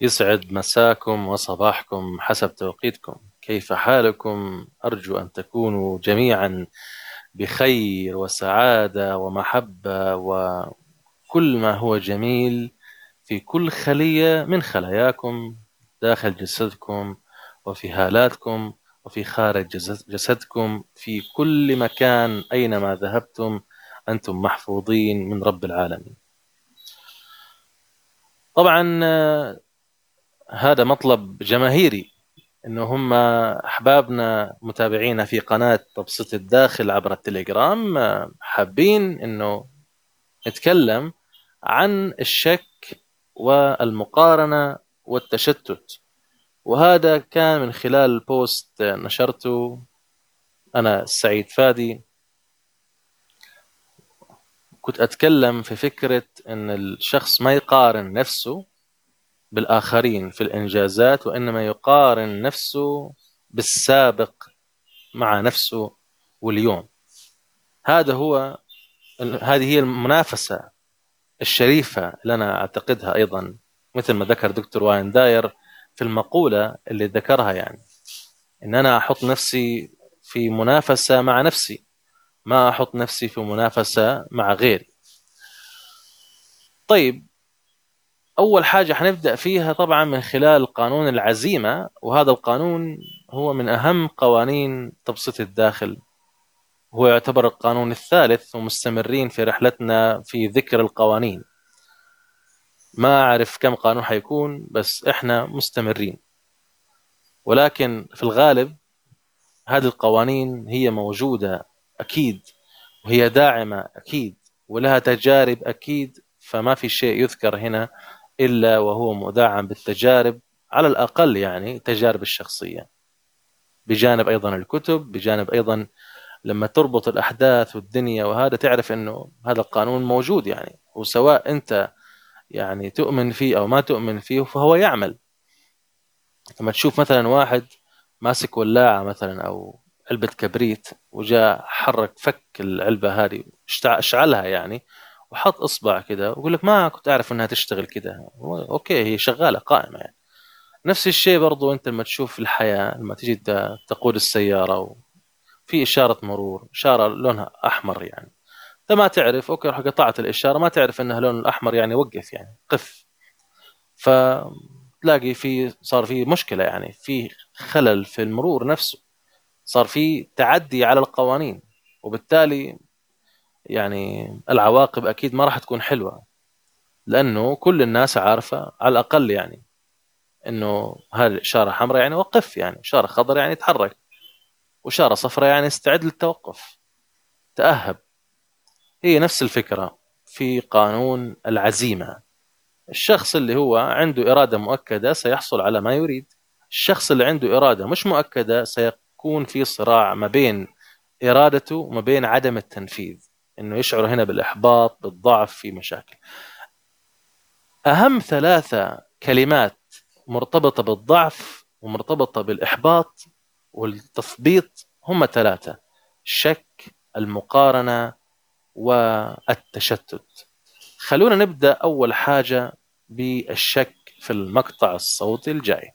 يسعد مساكم وصباحكم حسب توقيتكم. كيف حالكم؟ أرجو أن تكونوا جميعا بخير وسعادة ومحبة وكل ما هو جميل في كل خلية من خلاياكم داخل جسدكم وفي هالاتكم وفي خارج جسدكم في كل مكان أينما ذهبتم أنتم محفوظين من رب العالمين. طبعا هذا مطلب جماهيري إنه هم أحبابنا متابعينا في قناة تبسيط الداخل عبر التليجرام حابين إنه نتكلم عن الشك والمقارنة والتشتت. وهذا كان من خلال بوست نشرته أنا السعيد فادي. كنت أتكلم في فكرة إن الشخص ما يقارن نفسه بالآخرين في الإنجازات وإنما يقارن نفسه بالسابق مع نفسه واليوم. هذا هو هذه هي المنافسة الشريفة اللي أنا أعتقدها أيضا مثل ما ذكر دكتور واين داير في المقولة اللي ذكرها يعني. إن أنا أحط نفسي في منافسة مع نفسي ما أحط نفسي في منافسة مع غيري. طيب أول حاجة حنبدأ فيها طبعا من خلال قانون العزيمة وهذا القانون هو من أهم قوانين تبسيط الداخل. هو يعتبر القانون الثالث ومستمرين في رحلتنا في ذكر القوانين. ما أعرف كم قانون حيكون بس إحنا مستمرين. ولكن في الغالب هذه القوانين هي موجودة أكيد وهي داعمة أكيد ولها تجارب أكيد فما في شيء يذكر هنا إلا وهو مدعم بالتجارب على الأقل يعني تجارب الشخصية. بجانب أيضا الكتب بجانب أيضا لما تربط الأحداث والدنيا وهذا تعرف أنه هذا القانون موجود يعني. وسواء أنت يعني تؤمن فيه أو ما تؤمن فيه فهو يعمل. لما تشوف مثلا واحد ماسك ولاعة مثلا أو علبة كبريت وجاء حرك فك العلبة هذه اشعلها يعني؟ وحط إصبع كده ويقول لك ما كنت أعرف إنها تشتغل كده. أوكي هي شغالة قائمة يعني. نفس الشيء برضو أنت لما تشوف الحياة لما تجي تقود السيارة في إشارة مرور إشارة لونها أحمر يعني. أنت ما تعرف أوكي رح قطعت الإشارة ما تعرف إنها لون الأحمر يعني وقف يعني قف. فتلاقي في صار في مشكلة يعني في خلل في المرور نفسه. صار في تعدي على القوانين وبالتالي يعني العواقب أكيد ما راح تكون حلوة لأنه كل الناس عارفة على الأقل يعني إنه هذه اشاره حمراء يعني وقف يعني إشارة خضراء يعني تحرك وإشارة صفراء يعني استعد للتوقف تأهب. هي نفس الفكرة في قانون العزيمة. الشخص اللي هو عنده إرادة مؤكدة سيحصل على ما يريد. الشخص اللي عنده إرادة مش مؤكدة سيكون في صراع ما بين إرادته وما بين عدم التنفيذ. إنه يشعر هنا بالإحباط بالضعف في مشاكل. أهم ثلاثة كلمات مرتبطة بالضعف ومرتبطة بالإحباط والتثبيط هم ثلاثة الشك المقارنة والتشتت. خلونا نبدأ أول حاجة بالشك في المقطع الصوتي الجاي.